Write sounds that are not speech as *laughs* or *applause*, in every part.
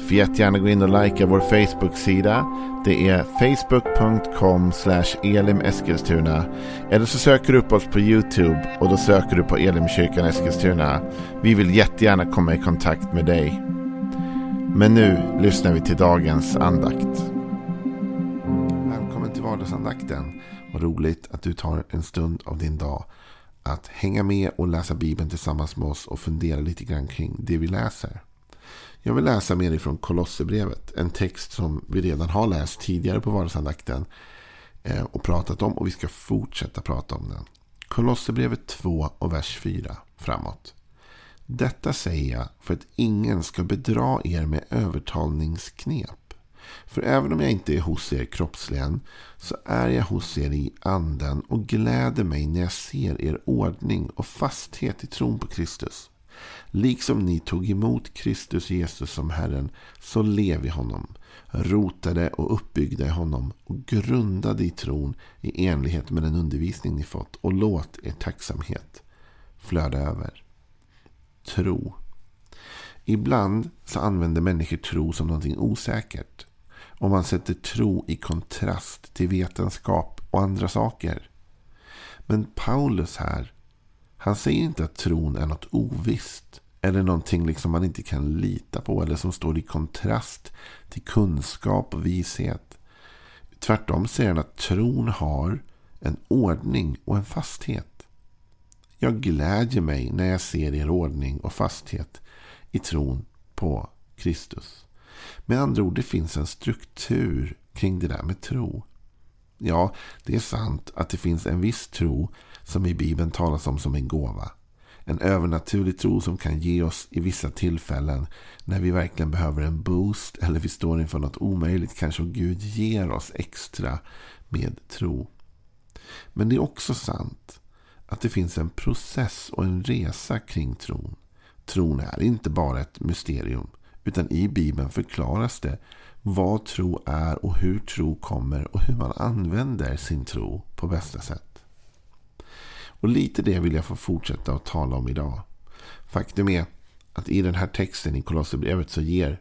Får jättegärna gå in och likea vår Facebook-sida. Det är facebook.com elimeskilstuna. Eller så söker du upp oss på YouTube och då söker du på Elimkyrkan Eskilstuna. Vi vill jättegärna komma i kontakt med dig. Men nu lyssnar vi till dagens andakt. Välkommen till vardagsandakten. Vad roligt att du tar en stund av din dag att hänga med och läsa Bibeln tillsammans med oss och fundera lite grann kring det vi läser. Jag vill läsa mer ifrån Kolosserbrevet. En text som vi redan har läst tidigare på vardagsandakten. Eh, och pratat om och vi ska fortsätta prata om den. Kolosserbrevet 2 och vers 4 framåt. Detta säger jag för att ingen ska bedra er med övertalningsknep. För även om jag inte är hos er kroppsligen så är jag hos er i anden och gläder mig när jag ser er ordning och fasthet i tron på Kristus. Liksom ni tog emot Kristus Jesus som Herren, så lev i honom. Rotade och uppbyggda i honom och grundade i tron i enlighet med den undervisning ni fått. Och låt er tacksamhet flöda över. Tro. Ibland så använder människor tro som någonting osäkert. Och man sätter tro i kontrast till vetenskap och andra saker. Men Paulus här han säger inte att tron är något ovisst. Eller någonting liksom man inte kan lita på. Eller som står i kontrast till kunskap och vishet. Tvärtom säger han att tron har en ordning och en fasthet. Jag glädjer mig när jag ser er ordning och fasthet i tron på Kristus. Med andra ord, det finns en struktur kring det där med tro. Ja, det är sant att det finns en viss tro som i Bibeln talas om som en gåva. En övernaturlig tro som kan ge oss i vissa tillfällen när vi verkligen behöver en boost eller vi står inför något omöjligt kanske och Gud ger oss extra med tro. Men det är också sant att det finns en process och en resa kring tron. Tron är inte bara ett mysterium utan i Bibeln förklaras det vad tro är och hur tro kommer och hur man använder sin tro på bästa sätt. Och lite det vill jag få fortsätta att tala om idag. Faktum är att i den här texten i Kolosserbrevet så ger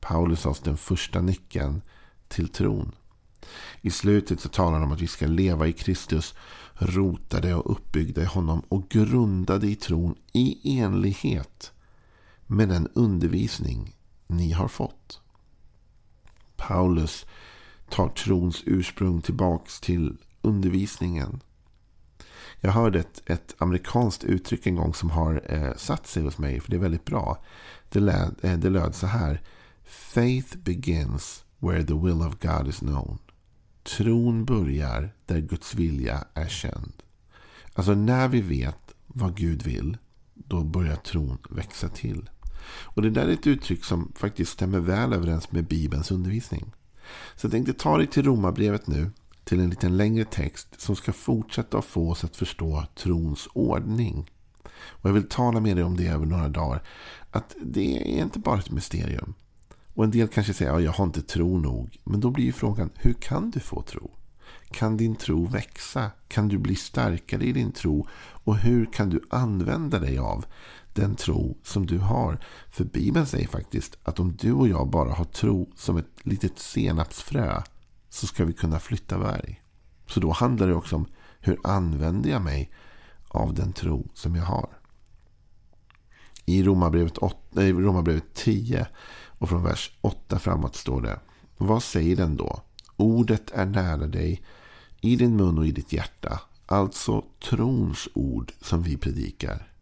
Paulus oss den första nyckeln till tron. I slutet så talar han om att vi ska leva i Kristus, rotade och uppbyggda i honom och grundade i tron i enlighet med den undervisning ni har fått. Paulus tar trons ursprung tillbaks till undervisningen. Jag hörde ett, ett amerikanskt uttryck en gång som har eh, satt sig hos mig. För det är väldigt bra. Det, lät, eh, det löd så här. Faith begins where the will of God is known. Tron börjar där Guds vilja är känd. Alltså när vi vet vad Gud vill. Då börjar tron växa till. Och det där är ett uttryck som faktiskt stämmer väl överens med Bibelns undervisning. Så jag tänkte ta dig till Romarbrevet nu till en liten längre text som ska fortsätta att få oss att förstå trons ordning. Och jag vill tala med dig om det över några dagar. Att det är inte bara ett mysterium. Och en del kanske säger att ja, jag har inte tro nog. Men då blir ju frågan, hur kan du få tro? Kan din tro växa? Kan du bli starkare i din tro? Och hur kan du använda dig av den tro som du har? För Bibeln säger faktiskt att om du och jag bara har tro som ett litet senapsfrö så ska vi kunna flytta berg. Så då handlar det också om hur använder jag mig av den tro som jag har. I Romarbrevet, 8, nej, Romarbrevet 10 och från vers 8 framåt står det. Vad säger den då? Ordet är nära dig i din mun och i ditt hjärta. Alltså trons ord som vi predikar.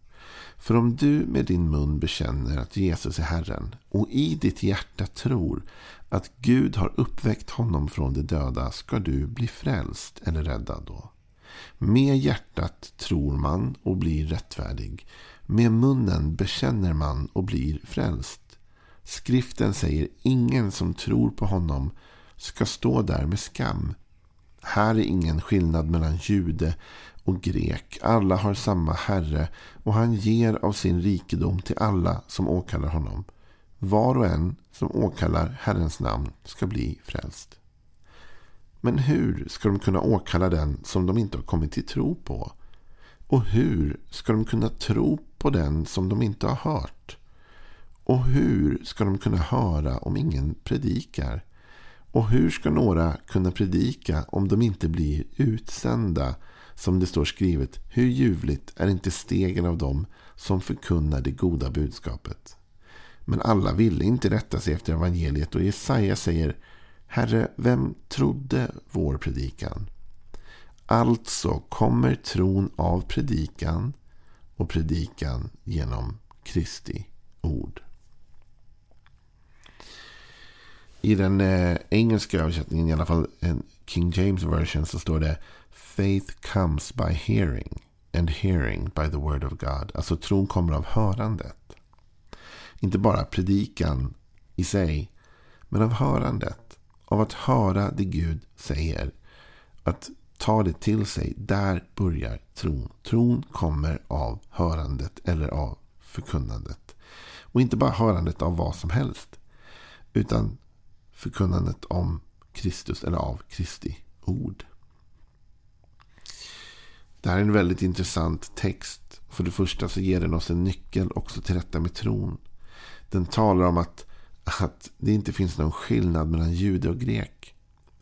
För om du med din mun bekänner att Jesus är Herren och i ditt hjärta tror att Gud har uppväckt honom från de döda ska du bli frälst eller räddad då. Med hjärtat tror man och blir rättfärdig. Med munnen bekänner man och blir frälst. Skriften säger ingen som tror på honom ska stå där med skam. Här är ingen skillnad mellan jude och grek. Alla har samma Herre och han ger av sin rikedom till alla som åkallar honom. Var och en som åkallar Herrens namn ska bli frälst. Men hur ska de kunna åkalla den som de inte har kommit till tro på? Och hur ska de kunna tro på den som de inte har hört? Och hur ska de kunna höra om ingen predikar? Och hur ska några kunna predika om de inte blir utsända? Som det står skrivet, hur ljuvligt är inte stegen av dem som förkunnar det goda budskapet. Men alla ville inte rätta sig efter evangeliet och Jesaja säger Herre, vem trodde vår predikan? Alltså kommer tron av predikan och predikan genom Kristi ord. I den eh, engelska översättningen, i alla fall en King James version, så står det Faith comes by hearing and hearing by the word of God. Alltså tron kommer av hörandet. Inte bara predikan i sig, men av hörandet. Av att höra det Gud säger. Att ta det till sig. Där börjar tron. Tron kommer av hörandet eller av förkunnandet. Och inte bara hörandet av vad som helst. Utan förkunnandet om Kristus eller av Kristi ord. Det här är en väldigt intressant text. För det första så ger den oss en nyckel också till rätta med tron. Den talar om att, att det inte finns någon skillnad mellan jude och grek.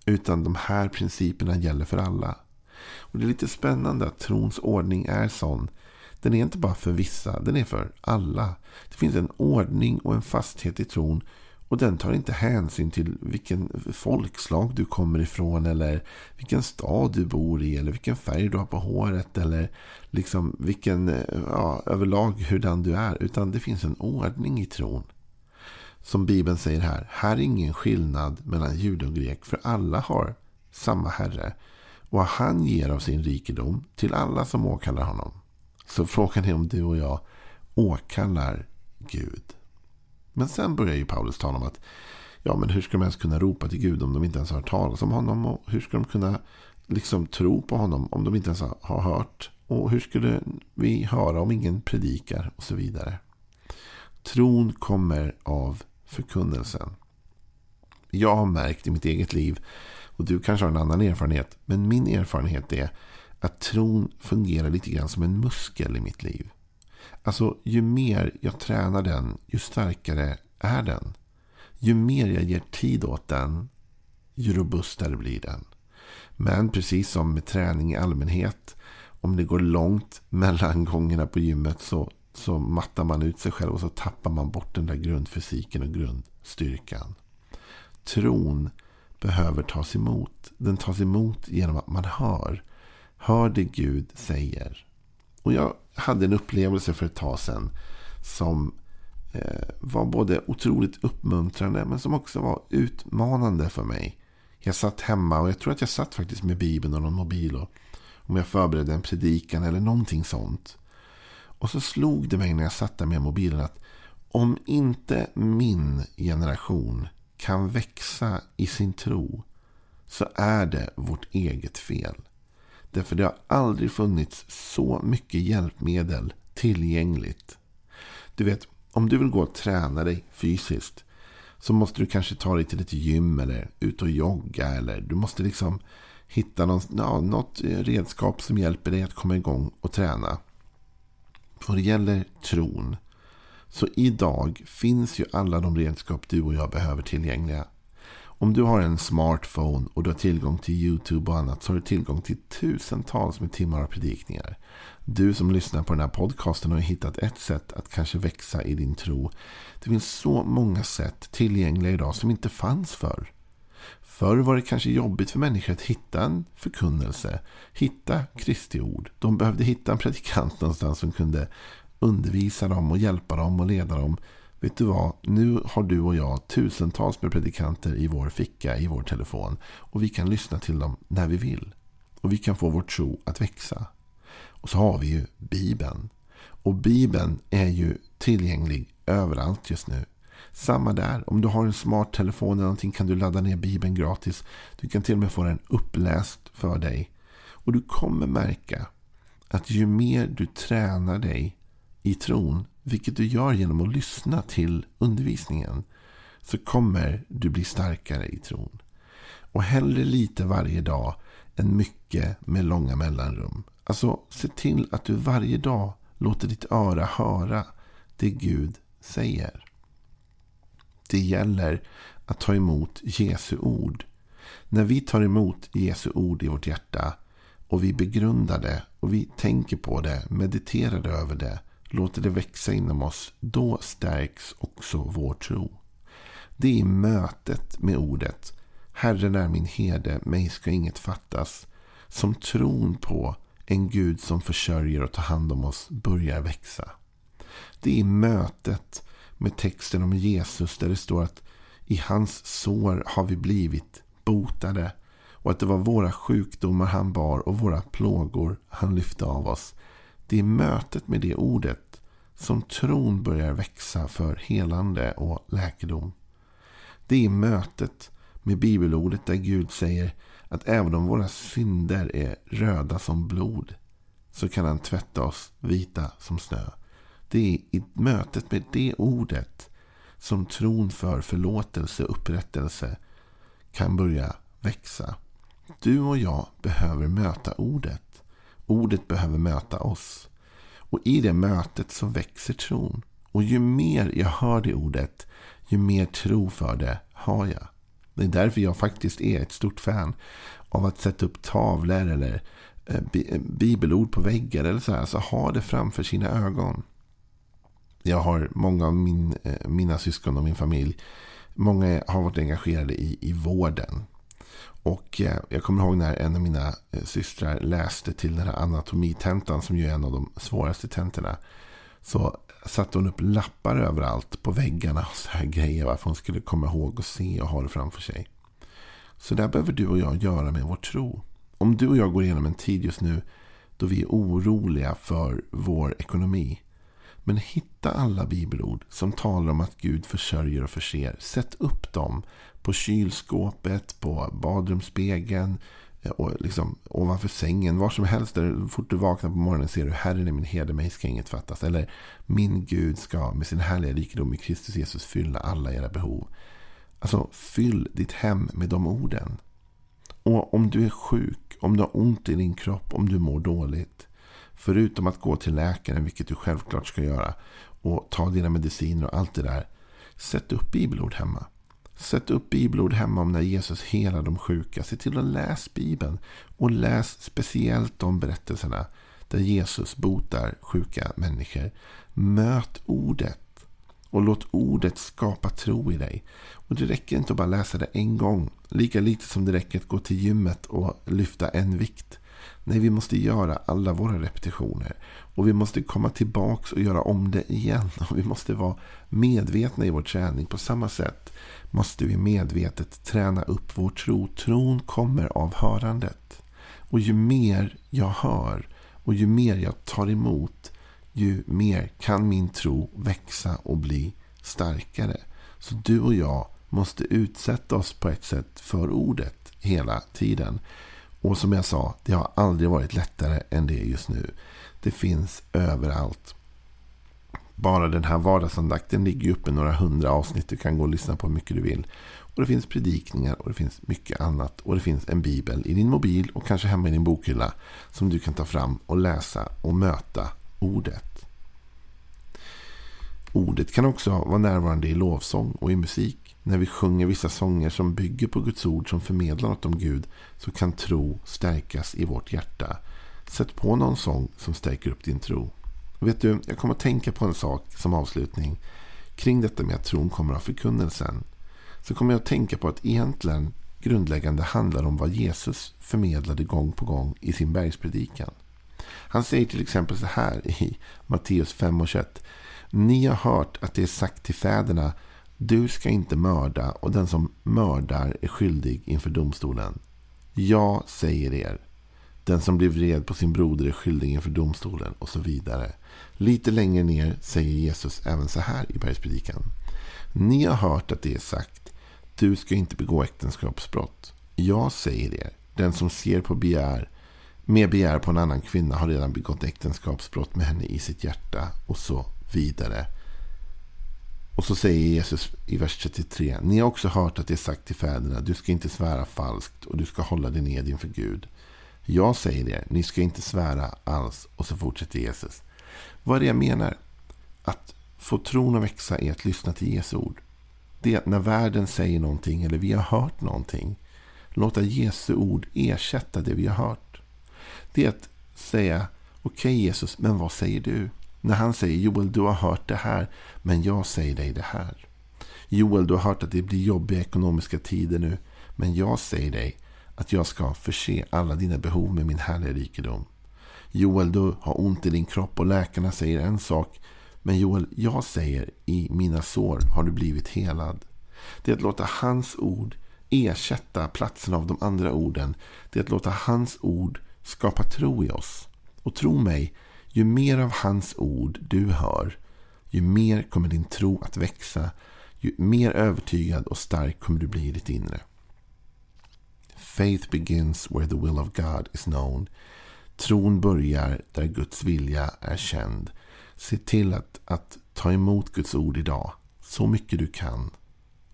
Utan de här principerna gäller för alla. Och Det är lite spännande att trons ordning är sån. Den är inte bara för vissa, den är för alla. Det finns en ordning och en fasthet i tron och den tar inte hänsyn till vilken folkslag du kommer ifrån eller vilken stad du bor i eller vilken färg du har på håret eller liksom vilken, eh, ja, överlag hurdan du är. Utan det finns en ordning i tron. Som Bibeln säger här, här är ingen skillnad mellan jude och grek för alla har samma Herre. Och han ger av sin rikedom till alla som åkallar honom. Så frågan är om du och jag åkallar Gud. Men sen börjar ju Paulus tala om att ja, men hur ska de ens kunna ropa till Gud om de inte ens har hört talas om honom? Och hur ska de kunna liksom tro på honom om de inte ens har hört? Och hur skulle vi höra om ingen predikar? Och så vidare. Tron kommer av förkunnelsen. Jag har märkt i mitt eget liv, och du kanske har en annan erfarenhet, men min erfarenhet är att tron fungerar lite grann som en muskel i mitt liv. Alltså ju mer jag tränar den, ju starkare är den. Ju mer jag ger tid åt den, ju robustare blir den. Men precis som med träning i allmänhet, om det går långt *laughs* mellan gångerna på gymmet så, så mattar man ut sig själv och så tappar man bort den där grundfysiken och grundstyrkan. Tron behöver tas emot. Den tas emot genom att man hör. Hör det Gud säger. Och jag hade en upplevelse för ett tag sedan. Som eh, var både otroligt uppmuntrande men som också var utmanande för mig. Jag satt hemma och jag tror att jag satt faktiskt med Bibeln och någon mobil. Och, om jag förberedde en predikan eller någonting sånt. Och så slog det mig när jag satt där med mobilen att om inte min generation kan växa i sin tro så är det vårt eget fel. Därför det har aldrig funnits så mycket hjälpmedel tillgängligt. Du vet, om du vill gå och träna dig fysiskt så måste du kanske ta dig till ett gym eller ut och jogga. Eller du måste liksom hitta någon, ja, något redskap som hjälper dig att komma igång och träna. Vad det gäller tron. Så idag finns ju alla de redskap du och jag behöver tillgängliga. Om du har en smartphone och du har tillgång till YouTube och annat så har du tillgång till tusentals med timmar av predikningar. Du som lyssnar på den här podcasten har hittat ett sätt att kanske växa i din tro. Det finns så många sätt tillgängliga idag som inte fanns förr. Förr var det kanske jobbigt för människor att hitta en förkunnelse, hitta Kristi ord. De behövde hitta en predikant någonstans som kunde undervisa dem och hjälpa dem och leda dem Vet du vad? Nu har du och jag tusentals med predikanter i vår ficka, i vår telefon. Och vi kan lyssna till dem när vi vill. Och vi kan få vår tro att växa. Och så har vi ju Bibeln. Och Bibeln är ju tillgänglig överallt just nu. Samma där. Om du har en smart telefon eller någonting kan du ladda ner Bibeln gratis. Du kan till och med få den uppläst för dig. Och du kommer märka att ju mer du tränar dig i tron, vilket du gör genom att lyssna till undervisningen, så kommer du bli starkare i tron. Och hellre lite varje dag än mycket med långa mellanrum. Alltså se till att du varje dag låter ditt öra höra det Gud säger. Det gäller att ta emot Jesu ord. När vi tar emot Jesu ord i vårt hjärta och vi begrundar det och vi tänker på det, mediterar över det, låter det växa inom oss, då stärks också vår tro. Det är i mötet med ordet Herren är min herde, mig ska inget fattas. Som tron på en Gud som försörjer och tar hand om oss börjar växa. Det är i mötet med texten om Jesus där det står att i hans sår har vi blivit botade. Och att det var våra sjukdomar han bar och våra plågor han lyfte av oss. Det är i mötet med det ordet som tron börjar växa för helande och läkedom. Det är i mötet med bibelordet där Gud säger att även om våra synder är röda som blod så kan han tvätta oss vita som snö. Det är i mötet med det ordet som tron för förlåtelse och upprättelse kan börja växa. Du och jag behöver möta ordet. Ordet behöver möta oss. Och i det mötet så växer tron. Och ju mer jag hör det ordet, ju mer tro för det har jag. Det är därför jag faktiskt är ett stort fan av att sätta upp tavlor eller eh, eh, bibelord på väggar eller så här. Så ha det framför sina ögon. Jag har många av min, eh, mina syskon och min familj. Många har varit engagerade i, i vården. Och eh, jag kommer ihåg när en av mina eh, systrar läste till den här anatomitentan som ju är en av de svåraste tentorna. Så satte hon upp lappar överallt på väggarna och så här grejer. Varför hon skulle komma ihåg och se och ha det framför sig. Så där behöver du och jag göra med vår tro. Om du och jag går igenom en tid just nu då vi är oroliga för vår ekonomi. Men hitta alla bibelord som talar om att Gud försörjer och förser. Sätt upp dem på kylskåpet, på badrumsspegeln, eh, och liksom, ovanför sängen, var som helst. Där, fort du vaknar på morgonen ser du Herren är min herde, mig ska inget fattas. Eller min Gud ska med sin härliga rikedom i Kristus Jesus fylla alla era behov. Alltså fyll ditt hem med de orden. Och om du är sjuk, om du har ont i din kropp, om du mår dåligt. Förutom att gå till läkaren, vilket du självklart ska göra. Och ta dina mediciner och allt det där. Sätt upp bibelord hemma. Sätt upp bibelord hemma om när Jesus helar de sjuka. Se till att läsa Bibeln. Och läs speciellt de berättelserna där Jesus botar sjuka människor. Möt ordet. Och låt ordet skapa tro i dig. Och det räcker inte att bara läsa det en gång. Lika lite som det räcker att gå till gymmet och lyfta en vikt. Nej, vi måste göra alla våra repetitioner. Och vi måste komma tillbaka och göra om det igen. *laughs* Och vi måste vara medvetna i vår träning på samma sätt måste vi medvetet träna upp vår tro. Tron kommer av hörandet. Och ju mer jag hör och ju mer jag tar emot, ju mer kan min tro växa och bli starkare. Så du och jag måste utsätta oss på ett sätt för ordet hela tiden. Och som jag sa, det har aldrig varit lättare än det är just nu. Det finns överallt. Bara den här vardagsandakten ligger uppe några hundra avsnitt. Du kan gå och lyssna på hur mycket du vill. Och det finns predikningar och det finns mycket annat. Och det finns en bibel i din mobil och kanske hemma i din bokhylla. Som du kan ta fram och läsa och möta ordet. Ordet kan också vara närvarande i lovsång och i musik. När vi sjunger vissa sånger som bygger på Guds ord som förmedlar något om Gud så kan tro stärkas i vårt hjärta. Sätt på någon sång som stärker upp din tro. Vet du, jag kommer att tänka på en sak som avslutning. Kring detta med att tron kommer av förkunnelsen. Så kommer jag att tänka på att egentligen grundläggande handlar om vad Jesus förmedlade gång på gång i sin bergspredikan. Han säger till exempel så här i Matteus 5 och 21. Ni har hört att det är sagt till fäderna. Du ska inte mörda och den som mördar är skyldig inför domstolen. Jag säger er. Den som blir vred på sin broder är skyldig inför domstolen och så vidare. Lite längre ner säger Jesus även så här i bergspredikan. Ni har hört att det är sagt. Du ska inte begå äktenskapsbrott. Jag säger er. Den som ser på begär med begär på en annan kvinna har redan begått äktenskapsbrott med henne i sitt hjärta och så vidare. Och så säger Jesus i vers 33. Ni har också hört att det är sagt till fäderna. Du ska inte svära falskt och du ska hålla dig ned inför Gud. Jag säger er, ni ska inte svära alls. Och så fortsätter Jesus. Vad är det jag menar? Att få tron att växa är att lyssna till Jesu ord. Det är att när världen säger någonting eller vi har hört någonting. Låta Jesu ord ersätta det vi har hört. Det är att säga, okej okay, Jesus, men vad säger du? När han säger Joel, du har hört det här, men jag säger dig det här. Joel, du har hört att det blir jobbiga ekonomiska tider nu, men jag säger dig att jag ska förse alla dina behov med min härliga rikedom. Joel, du har ont i din kropp och läkarna säger en sak, men Joel, jag säger i mina sår har du blivit helad. Det är att låta hans ord ersätta platsen av de andra orden. Det är att låta hans ord skapa tro i oss. Och tro mig, ju mer av hans ord du hör, ju mer kommer din tro att växa. Ju mer övertygad och stark kommer du bli i ditt inre. Faith begins where the will of God is known. Tron börjar där Guds vilja är känd. Se till att, att ta emot Guds ord idag. Så mycket du kan.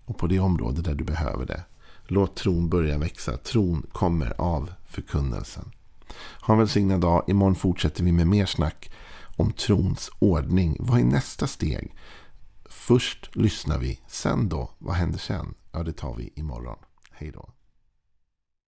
Och på det område där du behöver det. Låt tron börja växa. Tron kommer av förkunnelsen. Ha en välsignad dag. Imorgon fortsätter vi med mer snack om trons ordning. Vad är nästa steg? Först lyssnar vi. Sen då? Vad händer sen? Ja, det tar vi imorgon. Hej då.